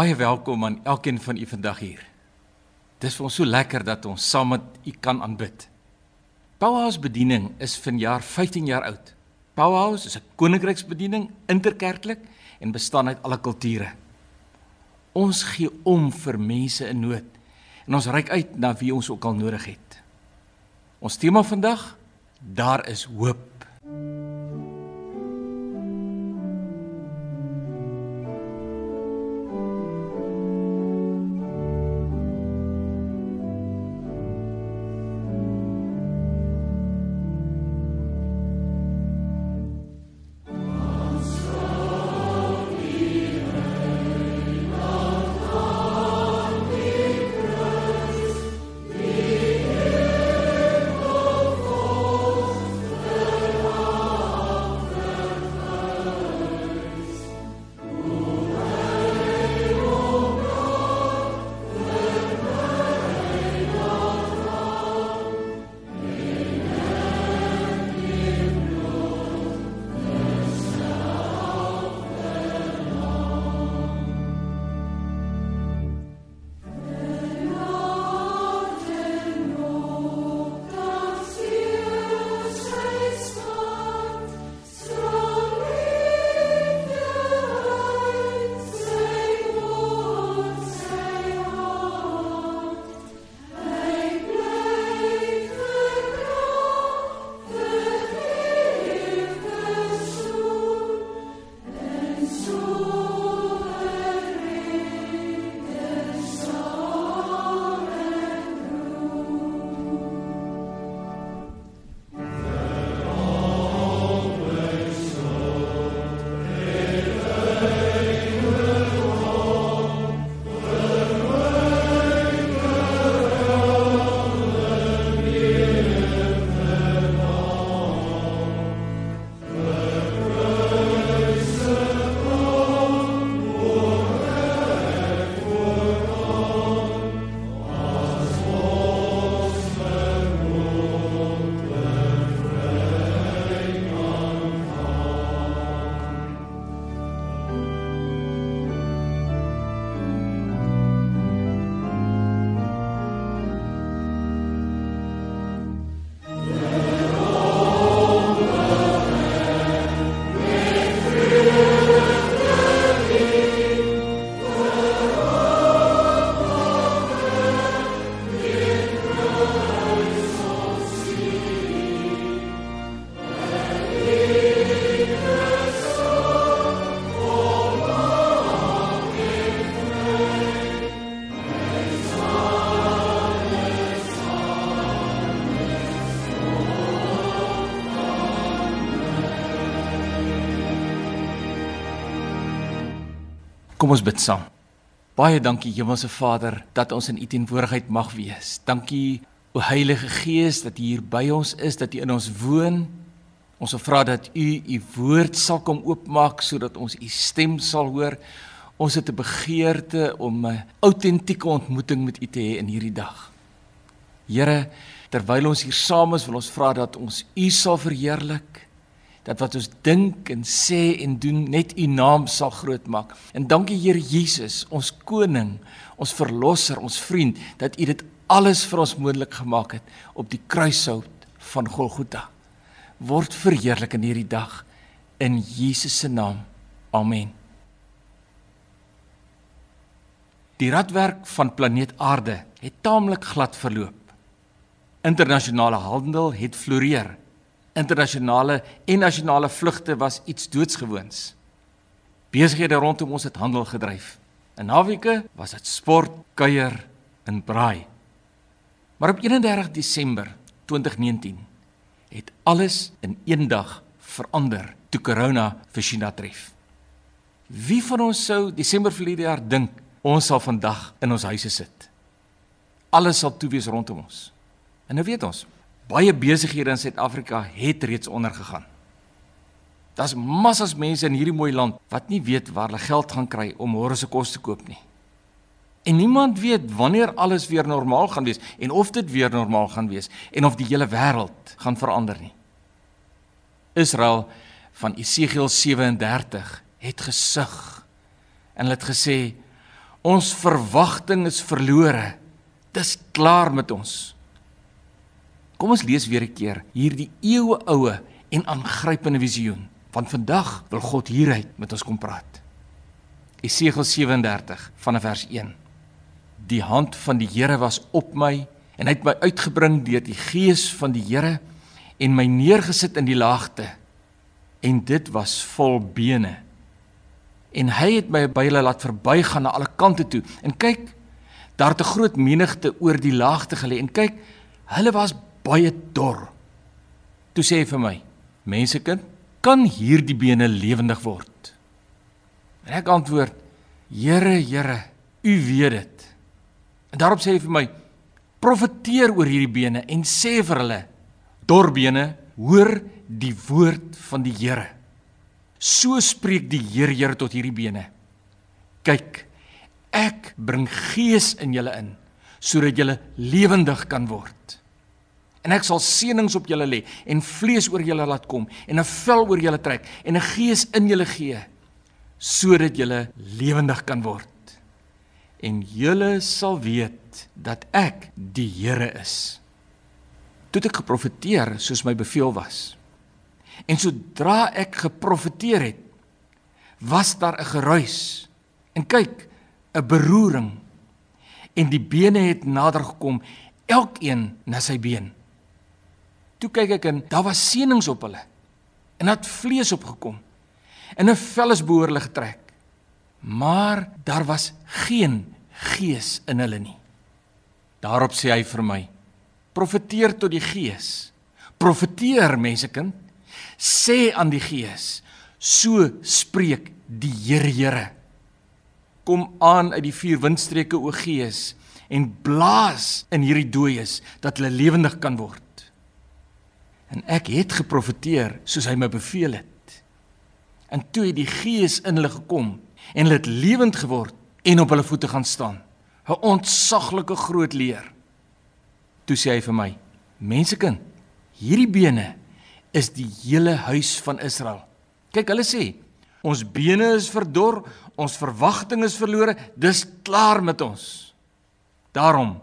Baie welkom aan elkeen van u vandag hier. Dis vir ons so lekker dat ons saam met u kan aanbid. Powerhouse bediening is vanjaar 15 jaar oud. Powerhouse is 'n koninkryksbediening interkerklik en bestaan uit alle kulture. Ons gee om vir mense in nood en ons reik uit na wie ons ook al nodig het. Ons tema vandag: Daar is hoop. Kom ons bid saam. Baie dankie Hemelse Vader dat ons in U teenwoordigheid mag wees. Dankie o Heilige Gees dat U hier by ons is, dat U in ons woon. Ons wil vra dat U U woord sal kom oopmaak sodat ons U stem sal hoor. Ons het 'n begeerte om 'n autentieke ontmoeting met U te hê in hierdie dag. Here, terwyl ons hier saam is, wil ons vra dat ons U sal verheerlik dat wat ons dink en sê en doen net u naam sal groot maak. En dankie Here Jesus, ons koning, ons verlosser, ons vriend, dat u dit alles vir ons moontlik gemaak het op die kruishout van Golgotha. Word verheerlik in hierdie dag in Jesus se naam. Amen. Die radwerk van planeet Aarde het taamlik glad verloop. Internasionale handel het floreer internasionale en nasionale vlugte was iets doodsgewoons. Besighede rondom ons het handel gedryf. In naweke was dit sport, kuier en braai. Maar op 31 Desember 2019 het alles in een dag verander toe corona vir China tref. Wie van ons sou Desember verlede jaar dink ons sal vandag in ons huise sit? Alles sal toe wees rondom ons. En nou weet ons, baie besighede in Suid-Afrika het reeds ondergegaan. Daar's massas mense in hierdie mooi land wat nie weet waar hulle geld gaan kry om môre se kos te koop nie. En niemand weet wanneer alles weer normaal gaan wees en of dit weer normaal gaan wees en of die hele wêreld gaan verander nie. Israel van Esegiel 37 het gesug en hulle het gesê Ons verwagting is verlore. Dis klaar met ons. Kom ons lees weer 'n keer hierdie eeueoue en aangrypende visioen. Want vandag wil God hieruit met ons kom praat. Esegiel 37 vanaf vers 1. Die hand van die Here was op my en hy het my uitgebring deur die gees van die Here en my neergesit in die laagte en dit was vol bene en hy het my by hulle laat verbygaan na alle kante toe en kyk daar het 'n groot menigte oor die laagte gelê en kyk hulle was baie dor toe sê hy vir my mensekind kan hierdie bene lewendig word en ek antwoord Here Here u weet dit en daarop sê hy vir my profeteer oor hierdie bene en sê vir hulle dorbene, hoor die woord van die Here. So spreek die Here Here tot hierdie bene. Kyk, ek bring gees in julle in sodat julle lewendig kan word. En ek sal seënings op julle lê en vlees oor julle laat kom en 'n vel oor julle trek en 'n gees in julle gee sodat julle lewendig kan word. En julle sal weet dat ek die Here is toe ek geprofeteer soos my beveel was. En sodra ek geprofeteer het, was daar 'n geruis. En kyk, 'n beroering. En die bene het nader gekom, elkeen na sy been. Toe kyk ek en daar was seënings op hulle. En het vlees opgekom. En 'n vel is behoorlik getrek. Maar daar was geen gees in hulle nie. Daarop sê hy vir my: profeteer tot die gees. Profeteer mensekind, sê aan die gees, so spreek die Here Here. Kom aan uit die vier windstreke o gees en blaas in hierdie dooies dat hulle lewendig kan word. En ek het geprofeteer soos hy my beveel het. En toe het die gees in hulle gekom en hulle het lewend geword en op hulle voete gaan staan. 'n Ontsaglike groot leer. Toe sê hy vir my: "Mensekind, hierdie bene is die hele huis van Israel." Kyk, hulle sê: "Ons bene is verdor, ons verwagting is verlore, dis klaar met ons." Daarom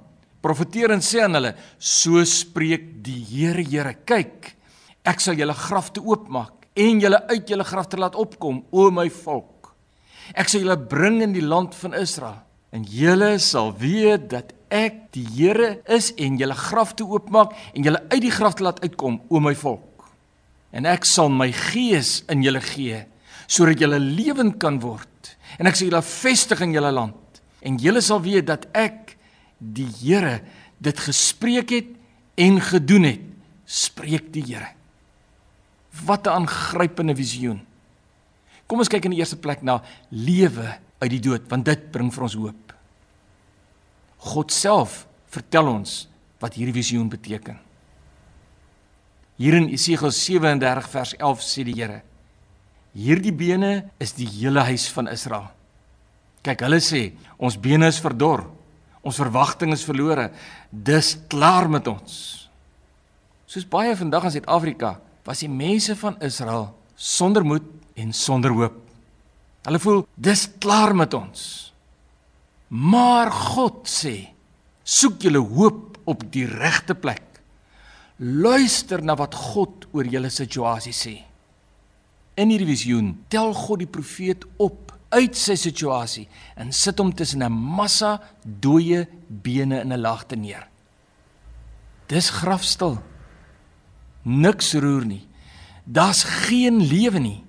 profeteer en sê aan hulle: "So spreek die Here, Here, kyk, ek sal julle grafte oopmaak en julle uit julle grafte laat opkom, o my volk. Ek sal julle bring in die land van Israel." En julle sal weet dat ek die Here is en julle grafte oopmaak en julle uit die grafte laat uitkom o my volk. En ek sal my gees in julle gee sodat julle lewend kan word en ek sal julle vestig in julle land en julle sal weet dat ek die Here dit gespreek het en gedoen het spreek die Here. Wat 'n aangrypende visioen. Kom ons kyk in die eerste plek na lewe uit die dood want dit bring vir ons hoop. God self vertel ons wat hierdie visioen beteken. Hier in Esegiel 37 vers 11 sê die Here: Hierdie bene is die hele huis van Israel. Kyk, hulle sê ons bene is verdor. Ons verwagting is verlore. Dis klaar met ons. Soos baie vandag in Suid-Afrika was die mense van Israel sonder moed en sonder hoop. Hulle voel dis klaar met ons. Maar God sê: Soek julle hoop op die regte plek. Luister na wat God oor julle situasie sê. In hierdie visioen tel God die profeet op uit sy situasie en sit hom tussen 'n massa dooie bene in 'n laagte neer. Dis grafstil. Niks roer nie. Daar's geen lewe nie.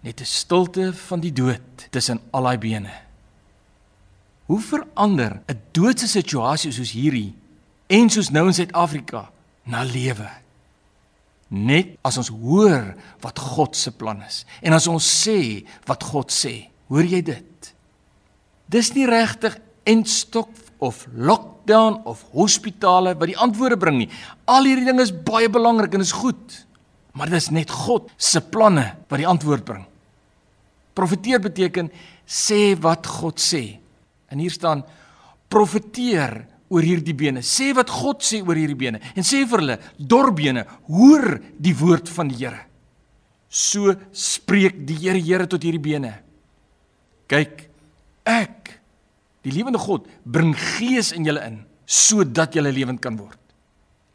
Net 'n stilte van die dood tussen al daai bene. Hoe verander 'n doodse situasie soos hierdie en soos nou in Suid-Afrika na lewe? Net as ons hoor wat God se plan is en as ons sê wat God sê. Hoor jy dit? Dis nie regtig entstok of lockdown of hospitale wat die antwoorde bring nie. Al hierdie dinge is baie belangrik en is goed. Maar dis net God se planne wat die antwoord bring. Profeteer beteken sê wat God sê. En hier staan profeteer oor hierdie bene. Sê wat God sê oor hierdie bene en sê vir hulle, dorbene, hoor die woord van die Here. So spreek die Here Here tot hierdie bene. Kyk, ek Die lewende God bring gees in julle in sodat julle lewend kan word.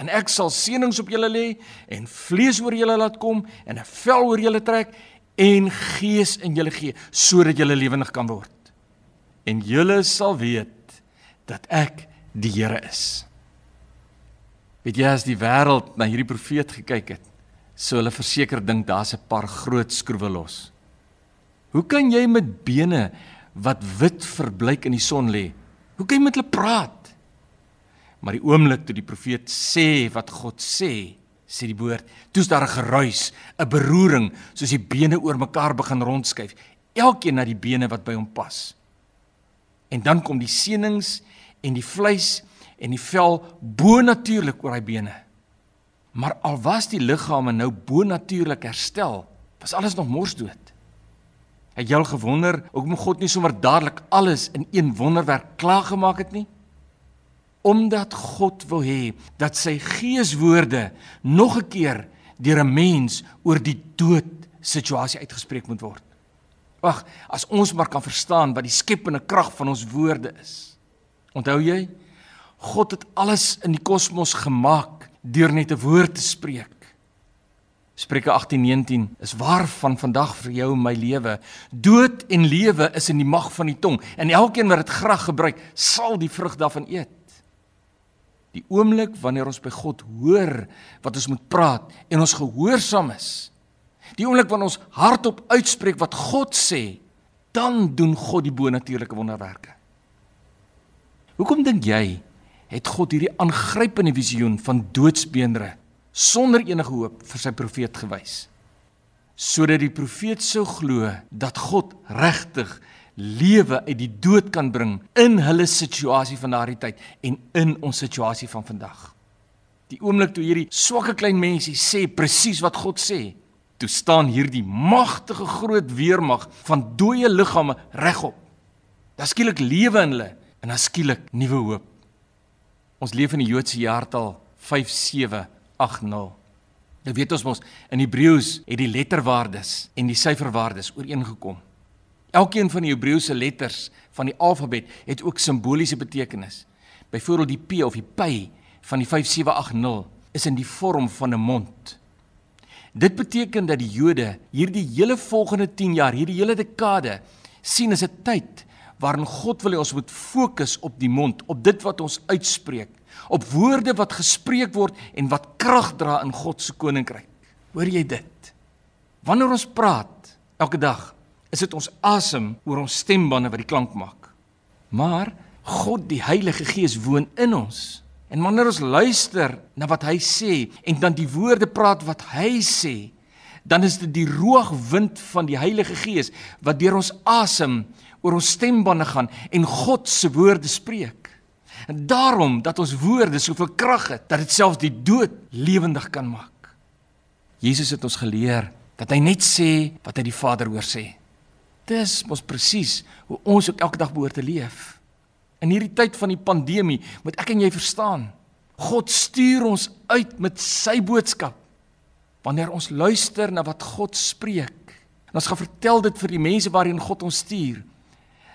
En ek sal seënings op julle lê en vlees oor julle laat kom en 'n vel oor julle trek en gees in julle gee sodat julle lewendig kan word. En julle sal weet dat ek die Here is. Weet jy as die wêreld na hierdie profeet gekyk het, sou hulle verseker dink daar's 'n paar groot skroewe los. Hoe kan jy met bene wat wit verbleik in die son lê? Hoe kan jy met hulle praat? Maar die oomblik toe die profeet sê wat God sê, sê die woord, toets daar 'n geruis, 'n beroering, soos die bene oor mekaar begin rondskuif, elkeen na die bene wat by hom pas. En dan kom die seënings en die vleis en die vel bo-natuurlik oor hy bene. Maar al was die liggame nou bo-natuurlik herstel, was alles nog morsdood. Het jy al gewonder hoekom God nie sommer dadelik alles in een wonderwerk klaargemaak het nie? Omdat God wil hê dat sy geeswoorde nog 'n keer deur 'n mens oor die dood situasie uitgespreek moet word. Wag, as ons maar kan verstaan wat die skepende krag van ons woorde is. Onthou jy? God het alles in die kosmos gemaak deur net 'n woord te spreek. Spreuke 18:19 is waar van vandag vir jou my lewe. Dood en lewe is in die mag van die tong en elkeen wat dit graag gebruik, sal die vrug daarvan eet. Die oomblik wanneer ons by God hoor wat ons moet praat en ons gehoorsaam is. Die oomblik wanneer ons hardop uitspreek wat God sê, dan doen God die bonatuurlike wonderwerke. Hoekom dink jy het God hierdie aangrypende visioen van doodsbeenre sonder enige hoop vir sy profeet gewys sodat die profeet sou glo dat God regtig lewe uit die dood kan bring in hulle situasie van daardie tyd en in ons situasie van vandag. Die oomblik toe hierdie swakke klein mensie sê presies wat God sê, toe staan hierdie magtige groot weermag van dooie liggame regop. Daar skielik lewe in hulle en daar skielik nuwe hoop. Ons leef in die Joodse jaartal 5780. Nou weet ons mos in Hebreëus het die letterwaardes en die syferwaardes ooreengekom. Elkeen van die Hebreëse letters van die alfabet het ook simboliese betekenis. Byvoorbeeld die P of die P van die 5780 is in die vorm van 'n mond. Dit beteken dat die Jode hierdie hele volgende 10 jaar, hierdie hele dekade sien as 'n tyd waarin God wil hê ons moet fokus op die mond, op dit wat ons uitspreek, op woorde wat gespreek word en wat krag dra in God se koninkryk. Hoor jy dit? Wanneer ons praat elke dag, is dit ons asem oor ons stembande wat die klank maak. Maar God die Heilige Gees woon in ons. En wanneer ons luister na wat hy sê en dan die woorde praat wat hy sê, dan is dit die roogwind van die Heilige Gees wat deur ons asem oor ons stembande gaan en God se woorde spreek. En daarom dat ons woorde soveel krag het dat dit selfs die dood lewendig kan maak. Jesus het ons geleer dat hy net sê wat hy die Vader hoor sê. Dis mos presies hoe ons ook elke dag behoort te leef. In hierdie tyd van die pandemie moet ek en jy verstaan, God stuur ons uit met sy boodskap. Wanneer ons luister na wat God spreek, en ons gaan vertel dit vir die mense waarheen God ons stuur,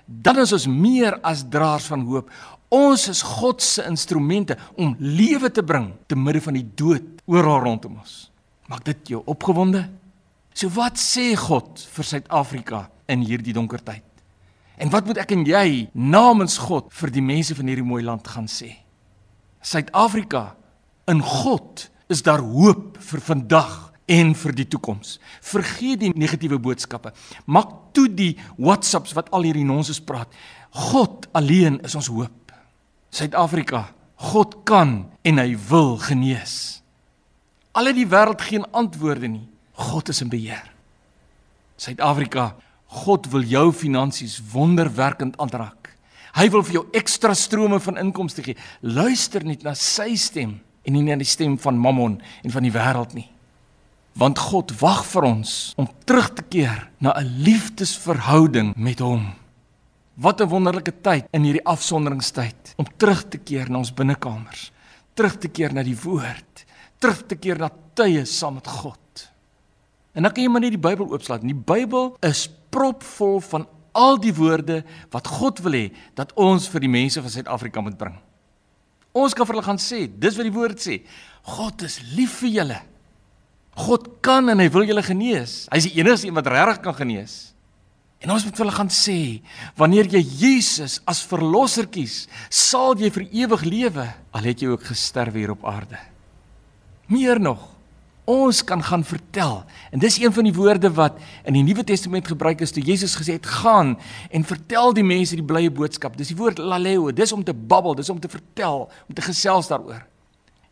dan is ons meer as draers van hoop. Ons is God se instrumente om lewe te bring te midde van die dood oral rondom ons. Maak dit jou opgewonde? So wat sê God vir Suid-Afrika in hierdie donker tyd? En wat moet ek en jy namens God vir die mense van hierdie mooi land gaan sê? Suid-Afrika in God is daar hoop vir vandag en vir die toekoms. Vergeet die negatiewe boodskappe. Maak toe die WhatsApps wat al hierdie nonsens praat. God alleen is ons hoop. Suid-Afrika, God kan en hy wil genees. Al het die wêreld geen antwoorde nie, God is in beheer. Suid-Afrika, God wil jou finansies wonderwerkend aanraak. Hy wil vir jou ekstra strome van inkomste gee. Luister net na sy stem en nie na die stem van Mammon en van die wêreld nie want God wag vir ons om terug te keer na 'n liefdesverhouding met hom. Wat 'n wonderlike tyd in hierdie afsonderingstyd om terug te keer na ons binnekamers, terug te keer na die woord, terug te keer na tye saam met God. En dan kan jy maar net die Bybel oopslaan. Die Bybel is propvol van al die woorde wat God wil hê dat ons vir die mense van Suid-Afrika moet bring. Ons kan vir hulle gaan sê, dis wat die woord sê. God is lief vir julle. God kan en hy wil julle genees. Hy's die enigste een wat regtig kan genees. En ons moet hulle gaan sê, wanneer jy Jesus as verlosser kies, sal jy vir ewig lewe, al het jy ook gesterf hier op aarde. Meer nog, ons kan gaan vertel. En dis een van die woorde wat in die Nuwe Testament gebruik is toe Jesus gesê het: "Gaan en vertel die mense die blye boodskap." Dis die woord laleo, dis om te babbel, dis om te vertel, om te gesels daaroor.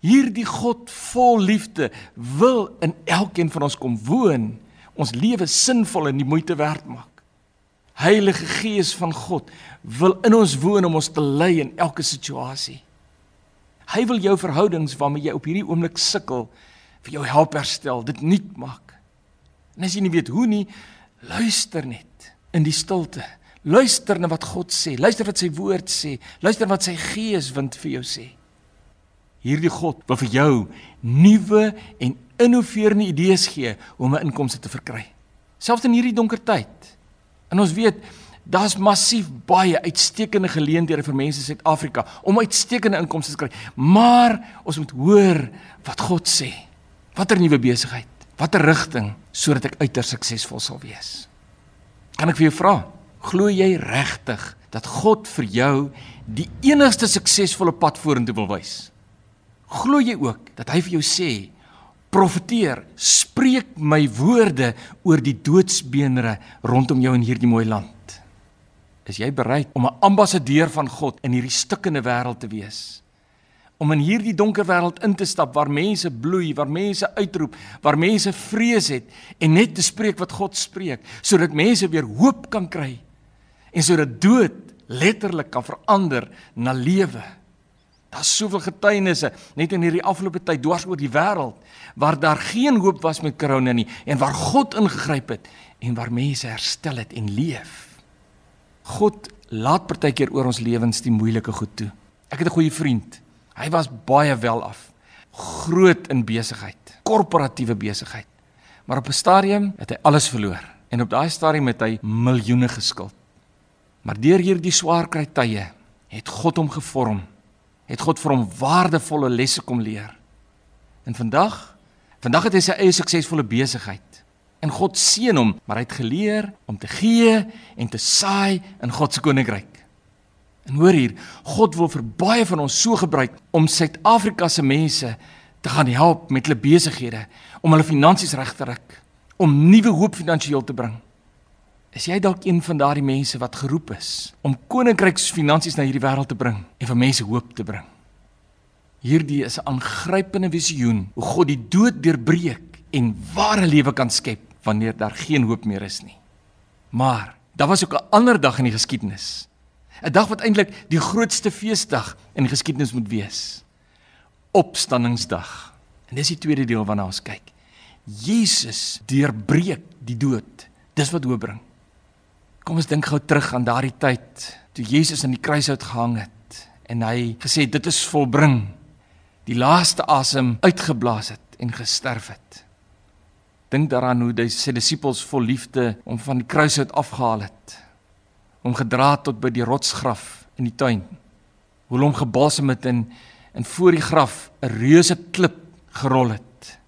Hierdie God vol liefde wil in elkeen van ons kom woon, ons lewe sinvol en die moeite werd maak. Heilige Gees van God wil in ons woon om ons te lei in elke situasie. Hy wil jou verhoudings waarmee jy op hierdie oomblik sukkel vir jou help herstel, dit nuut maak. En as jy nie weet hoe nie, luister net in die stilte. Luister na wat God sê, luister wat sy woord sê, luister wat sy Gees wind vir jou sê. Hierdie God wil vir jou nuwe en innoverende idees gee om 'n inkomste te verkry. Selfs in hierdie donker tyd. En ons weet daar's massief baie uitstekende geleenthede vir mense in Suid-Afrika om uitstekende inkomste te kry. Maar ons moet hoor wat God sê. Watter nuwe besigheid? Watter rigting sodat ek uiters suksesvol sal wees? Kan ek vir jou vra? Glo jy regtig dat God vir jou die enigste suksesvolle pad vorentoe wil wys? Glo jy ook dat hy vir jou sê profeteer, spreek my woorde oor die doodsbeenre rondom jou in hierdie mooi land. Is jy bereid om 'n ambassadeur van God in hierdie stikkende wêreld te wees? Om in hierdie donker wêreld in te stap waar mense bloei, waar mense uitroep, waar mense vrees het en net te spreek wat God spreek, sodat mense weer hoop kan kry en sodat dood letterlik kan verander na lewe. Daar's soveel getuienisse net in hierdie afgelope tyd dwars oor die wêreld waar daar geen hoop was met korona nie en waar God ingegryp het en waar mense herstel het en leef. God laat partykeer oor ons lewens die moeilike goed toe. Ek het 'n goeie vriend. Hy was baie wel af. Groot in besigheid, korporatiewe besigheid. Maar op 'n stadium het hy alles verloor en op daai stadium het hy miljoene geskuld. Maar deur hierdie swaar kry tye het God hom gevorm het God vir hom waardevolle lesse kom leer. En vandag, vandag het hy sy eie suksesvolle besigheid. En God seën hom, maar hy het geleer om te gee en te saai in God se koninkryk. En hoor hier, God wil vir baie van ons so gebruik om Suid-Afrika se mense te gaan help met hulle besighede, om hulle finansies reg te ruk, om nuwe hoop finansiëel te bring. Is jy dalk een van daardie mense wat geroep is om koninkryksfinansies na hierdie wêreld te bring en vir mense hoop te bring? Hierdie is 'n aangrypende visioen hoe God die dood deurbreek en ware lewe kan skep wanneer daar geen hoop meer is nie. Maar daar was ook 'n ander dag in die geskiedenis. 'n Dag wat eintlik die grootste feesdag in die geskiedenis moet wees. Opstanningsdag. En dis die tweede deel waarna ons kyk. Jesus deurbreek die dood. Dis wat hoop bring. Kom ons dink gou terug aan daardie tyd toe Jesus aan die kruis uitgehang het en hy gesê dit is volbring. Die laaste asem uitgeblaas het en gesterf het. Dink daaraan hoe hy sy disippels vol liefde om van die kruis uit afgehaal het. Om gedra tot by die rotsgraf in die tuin. Hoe hom gebalsem het en en voor die graf 'n reuse klip gerol het.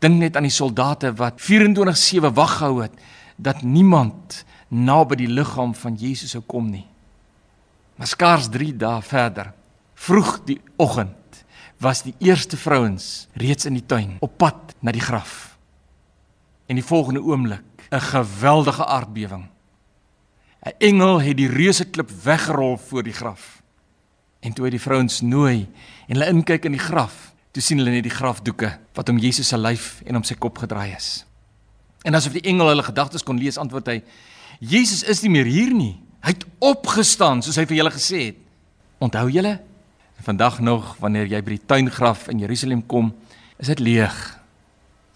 Dink net aan die soldate wat 24/7 wag gehou het dat niemand naby die liggaam van Jesus sou kom nie. Maar skaars 3 dae verder, vroeg die oggend, was die eerste vrouens reeds in die tuin op pad na die graf. En die volgende oomblik, 'n geweldige aardbewing. 'n Engel het die reuse klip weggerol voor die graf. En toe hy die vrouens nooi en hulle inkyk in die graf, toe sien hulle net die grafdoeke wat om Jesus se lyf en om sy kop gedraai is. En asof die engel hulle gedagtes kon lees, antwoord hy: Jesus is nie meer hier nie. Hy het opgestaan soos hy vir julle gesê het. Onthou julle? Vandag nog wanneer jy by die tuingraf in Jerusalem kom, is dit leeg.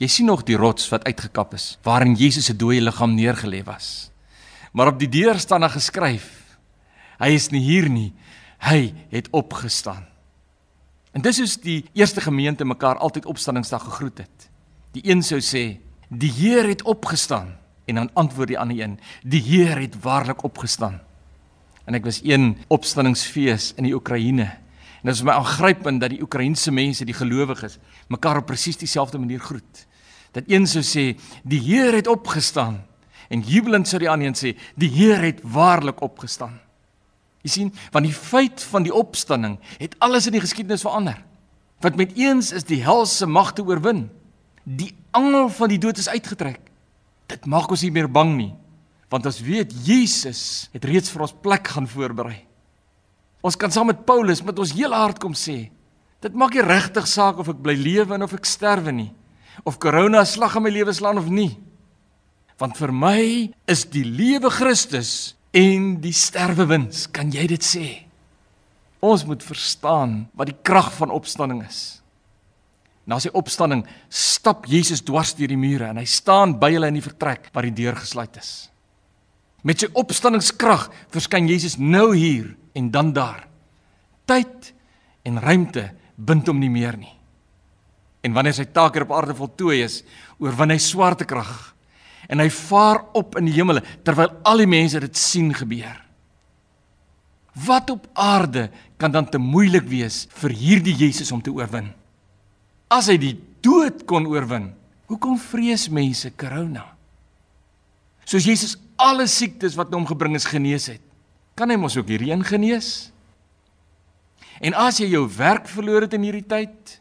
Jy sien nog die rots wat uitgekap is waarin Jesus se dooie liggaam neergelê was. Maar op die deur staan daar geskryf: Hy is nie hier nie. Hy het opgestaan. En dis is die eerste gemeente mekaar altyd opstandingsdag gegroet het. Die een sou sê: "Die Heer het opgestaan." En dan antwoord die ander een: "Die Heer het waarlik opgestaan." En ek was een opstanningsfees in die Oekraïne. En dit is my aangrypend dat die Oekraïense mense, die gelowiges, mekaar op presies dieselfde manier groet. Dat een sou sê: "Die Heer het opgestaan." En jubelend sou die ander een sê: "Die Heer het waarlik opgestaan." Jy sien, want die feit van die opstanding het alles in die geskiedenis verander. Want met eens is die helse magte oorwin. Die angel van die dood is uitgetrek. Dit maak ons nie meer bang nie, want ons weet Jesus het reeds vir ons plek gaan voorberei. Ons kan saam met Paulus met ons hele hart kom sê, dit maak nie regtig saak of ek bly lewe en of ek sterwe nie, of corona slag in my lewe slaan of nie. Want vir my is die lewe Christus en die sterwe wins, kan jy dit sê? Ons moet verstaan wat die krag van opstanding is. Na sy opstanding stap Jesus dwars deur die mure en hy staan by hulle in die vertrek waar die deur gesluit is. Met sy opstanningskrag verskyn Jesus nou hier en dan daar. Tyd en ruimte bind hom nie meer nie. En wanneer sy taak hier op aarde voltooi is, oorwin hy swaartekrag en hy vaar op in die hemele terwyl al die mense dit sien gebeur. Wat op aarde kan dan te moeilik wees vir hierdie Jesus om te oorwin? As hy die dood kon oorwin, hoekom vrees mense corona? Soos Jesus alle siektes wat hom gebring is genees het, kan hy mos ook hierdie een genees? En as jy jou werk verloor het in hierdie tyd,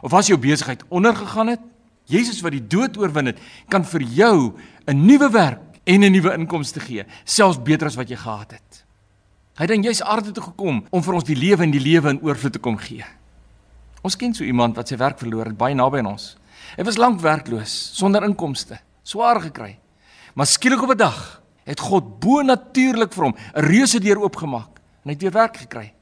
of as jou besigheid ondergegaan het, Jesus wat die dood oorwin het, kan vir jou 'n nuwe werk en 'n nuwe inkomste gee, selfs beter as wat jy gehad het. Hy het dan juis aarde toe gekom om vir ons die lewe en die lewe in oorvloed te kom gee. Ons ken so iemand wat sy werk verloor het baie naby aan ons. Hy was lank werkloos, sonder inkomste, swaar gekry. Maar skielik op 'n dag het God bo-natuurlik vir hom 'n reuse deur oopgemaak en hy het weer werk gekry.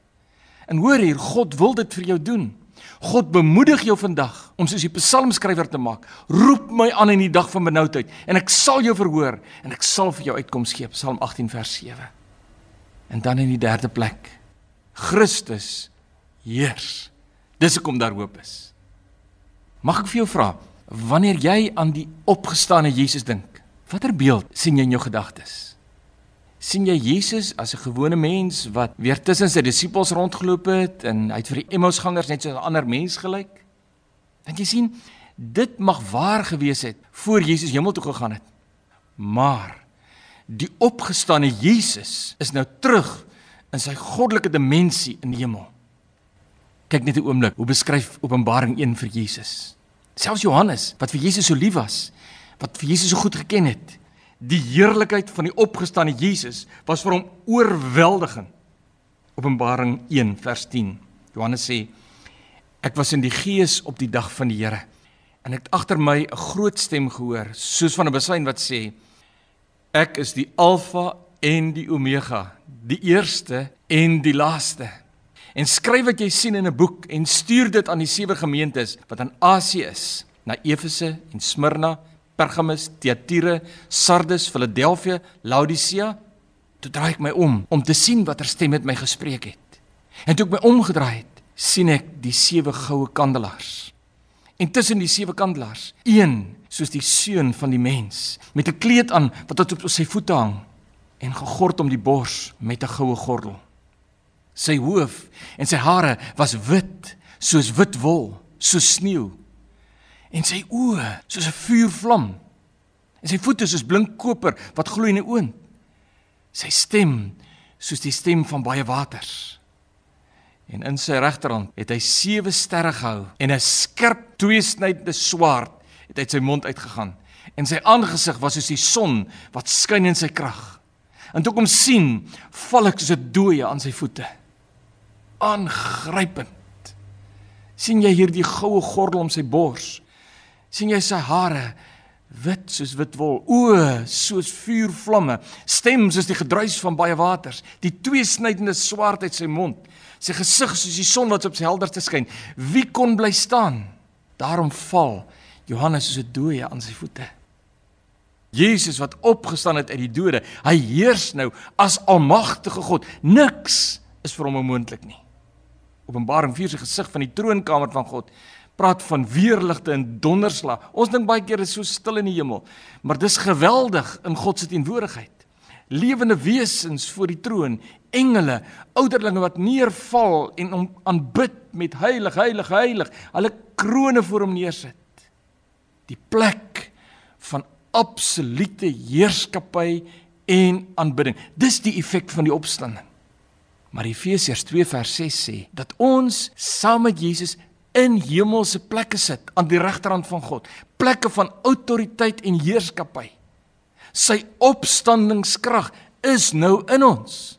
En hoor hier, God wil dit vir jou doen. God bemoedig jou vandag om soos die psalmskrywer te maak. Roep my aan in die dag van benoudheid en ek sal jou verhoor en ek sal vir jou uitkoms gee. Psalm 18 vers 7. En dan in die derde plek, Christus heers. Dis hoekom daar hoop is. Mag ek vir jou vra, wanneer jy aan die opgestane Jesus dink, watter beeld sien jy in jou gedagtes? sien jy Jesus as 'n gewone mens wat weer tussen sy disippels rondgeloop het en hy het vir die Emmausgangers net so 'n ander mens gelyk? Want jy sien, dit mag waar gewees het voor Jesus hemel toe gegaan het. Maar die opgestane Jesus is nou terug in sy goddelike dimensie in die hemel. Kyk net 'n oomblik hoe beskryf Openbaring 1 vir Jesus. Selfs Johannes wat vir Jesus so lief was, wat vir Jesus so goed geken het, die heerlikheid van die opgestane Jesus was vir hom oorweldigend. Openbaring 1 vers 10. Johannes sê: Ek was in die gees op die dag van die Here en ek het agter my 'n groot stem gehoor, soos van 'n besyn wat sê: Ek is die Alfa en die Omega, die eerste en die laaste. En skryf wat jy sien in 'n boek en stuur dit aan die sewe gemeentes wat aan Asie is, na Efese en Smyrna, Pergamus, Thyatira, Sardes, Filadelfia, Laodicea. Toe draai ek my om om te sien watter stem met my gespreek het. En toe ek my omgedraai het, sien ek die sewe goue kandelaars. En tussen die sewe kandelaars, een soos die seun van die mens met 'n kleed aan wat tot op sy voete hang en gegord om die bors met 'n goue gordel. Sy hoof en sy hare was wit soos wit wol, soos sneeu. En sy oë soos 'n vuurvlam. En sy voete soos blink koper wat gloei in die oond. Sy stem soos die stem van baie waters. En in sy regterhand het hy sewe sterre gehou en 'n skerp tweesnydende swaard het uit sy mond uitgegaan en sy aangesig was soos die son wat skyn in sy krag. En toe kom sien, val ek soos 'n dooie aan sy voete. Aangrypend. sien jy hier die goue gordel om sy bors? sien jy sy hare wit soos wit wol, oë soos vuurvlamme, stem soos die gedruis van baie waters, die tweesnydende swaard uit sy mond, sy gesig soos die son wat op sy helderste skyn. Wie kon bly staan? Daarom val Johannes soos 'n dooie aan sy voete. Jesus wat opgestaan het uit die dode, hy heers nou as almagtige God. Niks is vir hom onmoontlik nie. Openbaring 4 se gesig van die troonkamer van God praat van weerligte en donderslag. Ons dink baie keer is so stil in die hemel, maar dis geweldig in God se teenwoordigheid. Lewende wesens voor die troon, engele, ouderlinge wat neerval en hom aanbid met heilig, heilig, heilig, hulle krones voor hom neersit. Die plek van absolute heerskappy en aanbidding. Dis die effek van die opstanding. Maar Efesiërs 2 vers 6 sê dat ons saam met Jesus in hemelse plekke sit aan die regterhand van God, plekke van autoriteit en heerskappy. Sy opstandingskrag is nou in ons.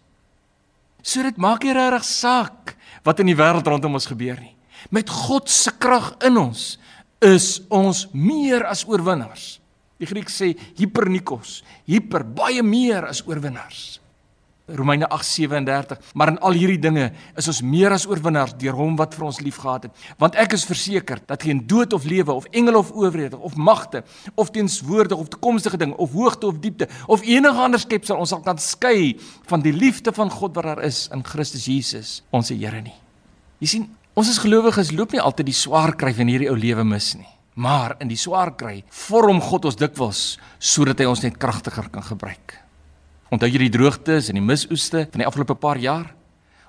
So dit maak nie regtig saak wat in die wêreld rondom ons gebeur nie. Met God se krag in ons is ons meer as oorwinnaars. Die Griek sê hypernikos, hyper baie meer as oorwinnaars. Romeine 8:37. Maar in al hierdie dinge is ons meer as oorwinnaars deur hom wat vir ons liefgehad het. Want ek is verseker dat geen dood of lewe of engele of owerhede of magte of teenswoordige of toekomstige dinge of hoogte of diepte of enige ander skepsel ons sal kan skei van die liefde van God wat daar is in Christus Jesus, ons Here nie. Jy sien, ons as gelowiges loop nie altyd die swaar kry van hierdie ou lewe mis nie. Maar in die swaar kry vorm God ons dikwels sodat hy ons net kragtiger kan gebruik. Onthou jy die droogtes en die misoeste van die afgelope paar jaar?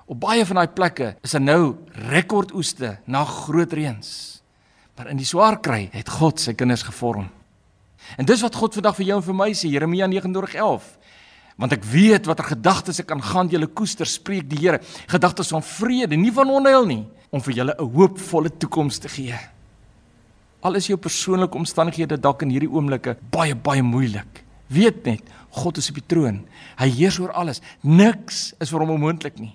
Op baie van daai plekke is daar nou rekordoeste na groot reëns. Maar in die swaar kry het God sy kinders gevorm. En dis wat God vandag vir jou en vir my sê, Jeremia 29:11. Want ek weet watter gedagtes ek aan gaan julle koester, spreek die Here, gedagtes van vrede, nie van onheil nie, om vir julle 'n hoopvolle toekoms te gee. Al is jou persoonlike omstandighede dalk in hierdie oomblikke baie baie moeilik. Weet net, God is op die troon. Hy heers oor alles. Niks is vir hom onmoontlik nie.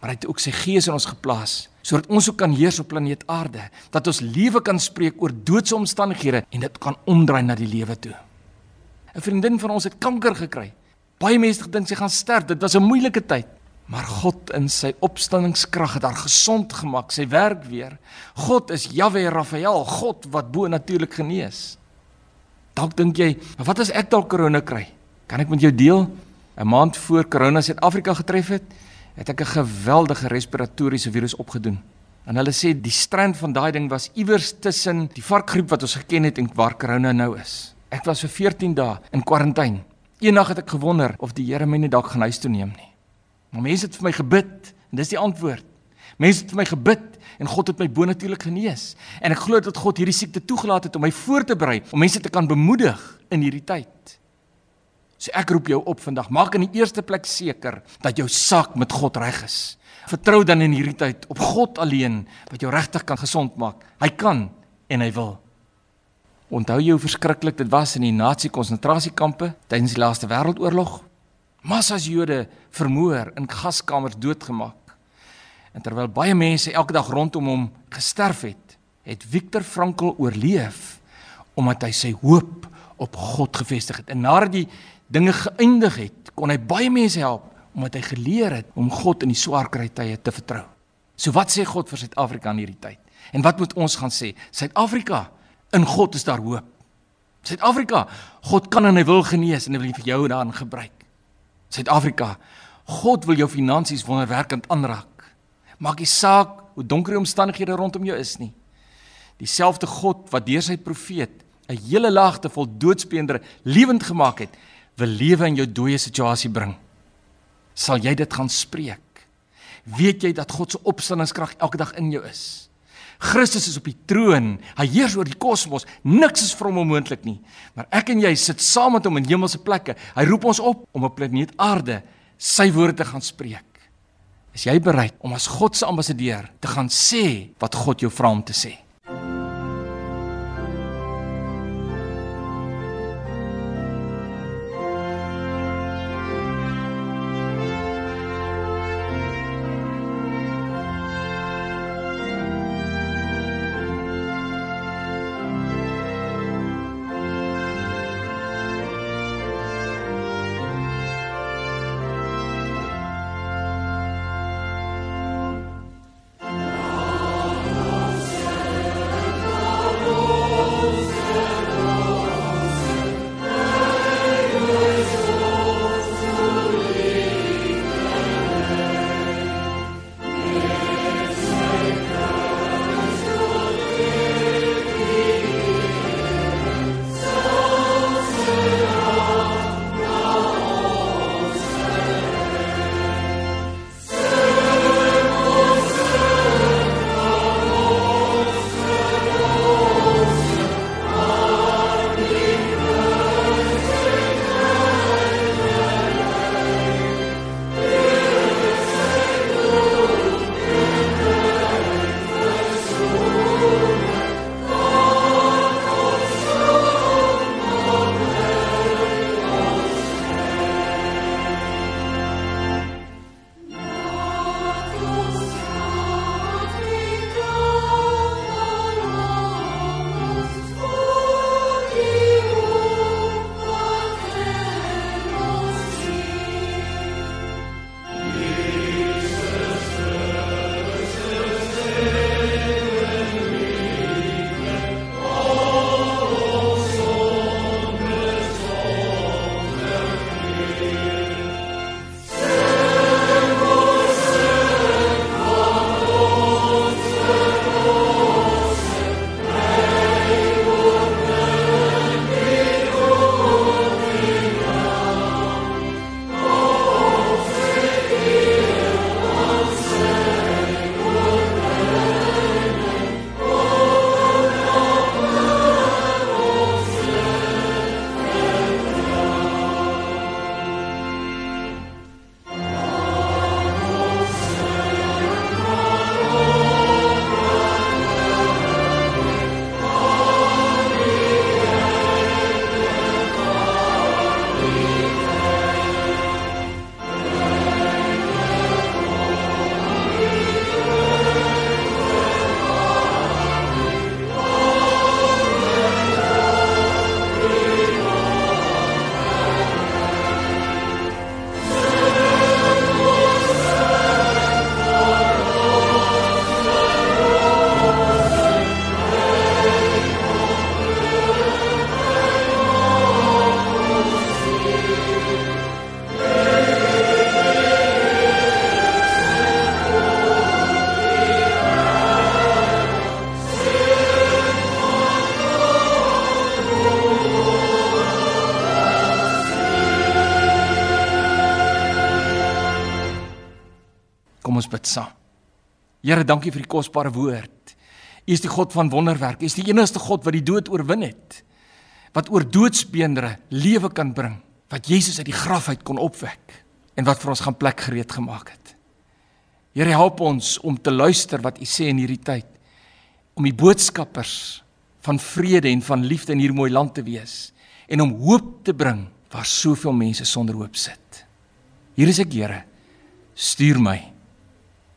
Maar hy het ook sy gees in ons geplaas sodat ons ook kan heers op planeet Aarde, dat ons lewe kan spreek oor doodse omstandighede en dit kan omdraai na die lewe toe. 'n Vriendin van ons het kanker gekry. Baie mense het gedink sy gaan sterf. Dit was 'n moeilike tyd. Maar God in sy opstandingskrag het haar gesond gemaak. Sy werk weer. God is Jahwe Raphael, God wat bo natuurlik genees. Dalk dink jy, maar wat as ek dalk korona kry? Kan ek met jou deel? 'n Maand voor korona Suid-Afrika getref het, het ek 'n geweldige respiratoriese virus opgedoen. En hulle sê die strand van daai ding was iewers tussen die varkgriep wat ons geken het en waar korona nou is. Ek was vir 14 dae in kwarantyne. Eendag het ek gewonder of die Here my nie dalk gaan huis toe neem nie. Maar mense het vir my gebid en dis die antwoord. Mense het vir my gebid en God het my bonatuurlik genees. En ek glo dat God hierdie siekte toegelaat het om my voor te berei om mense te kan bemoedig in hierdie tyd. So ek roep jou op vandag, maak in die eerste plek seker dat jou saak met God reg is. Vertrou dan in hierdie tyd op God alleen wat jou regtig kan gesond maak. Hy kan en hy wil. Onthou jy hoe verskriklik dit was in die Nazi konsentrasiekampe tydens die Laaste Wêreldoorlog? Massas Jode vermoor, in gaskamers doodgemaak. En terwyl baie mense elke dag rondom hom gesterf het, het Viktor Frankl oorleef omdat hy sy hoop op God gefestig het. En nadat die dinge geëindig het, kon hy baie mense help omdat hy geleer het om God in die swaar kry tye te vertrou. So wat sê God vir Suid-Afrika in hierdie tyd? En wat moet ons gaan sê? Suid-Afrika, in God is daar hoop. Suid-Afrika, God kan en hy wil genees en hy wil vir jou daarin gebruik. Suid-Afrika, God wil jou finansies wonderwerkend aanraak. Maak nie saak hoe donker die omstandighede rondom jou is nie. Dieselfde God wat deur sy profeet 'n hele laagte vol doodspeendere lewend gemaak het, wil lewe in jou dooie situasie bring. Sal jy dit gaan spreek? Weet jy dat God se opstandingskrag elke dag in jou is? Christus is op die troon. Hy heers oor die kosmos. Niks is vir hom onmoontlik nie. Maar ek en jy sit saam met hom in hemelse plekke. Hy roep ons op om op planeet Aarde sy woorde te gaan spreek. Is jy bereid om as God se ambassadeur te gaan sê wat God jou vra om te sê? Here, dankie vir die kosbare woord. U is die God van wonderwerk. U is die enigste God wat die dood oorwin het. Wat oor doodsbeendere lewe kan bring, wat Jesus uit die graf uit kon opwek en wat vir ons gaan plek gereed gemaak het. Here, help ons om te luister wat U sê in hierdie tyd om die boodskappers van vrede en van liefde in hierdie mooi land te wees en om hoop te bring waar soveel mense sonder hoop sit. Hier is ek, Here. Stuur my